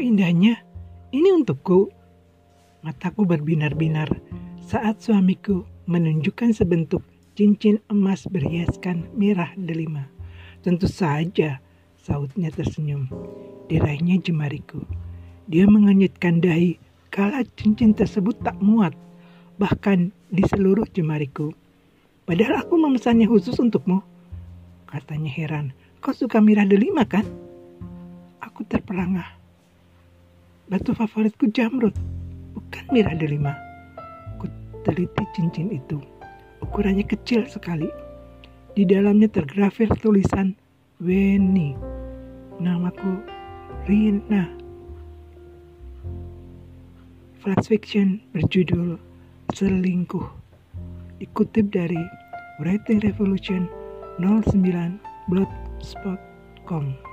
indahnya. Ini untukku. Mataku berbinar-binar saat suamiku menunjukkan sebentuk cincin emas berhiaskan merah delima. Tentu saja, sautnya tersenyum. Diraihnya jemariku. Dia mengenyitkan dahi kala cincin tersebut tak muat, bahkan di seluruh jemariku. Padahal aku memesannya khusus untukmu. Katanya heran, kau suka merah delima kan? Aku terperangah. Batu favoritku jamrut, bukan merah delima. Ku teliti cincin itu. Ukurannya kecil sekali. Di dalamnya tergrafir tulisan Weni. Namaku Rina. Flash fiction berjudul Selingkuh. Dikutip dari Writing Revolution 09 blogspot.com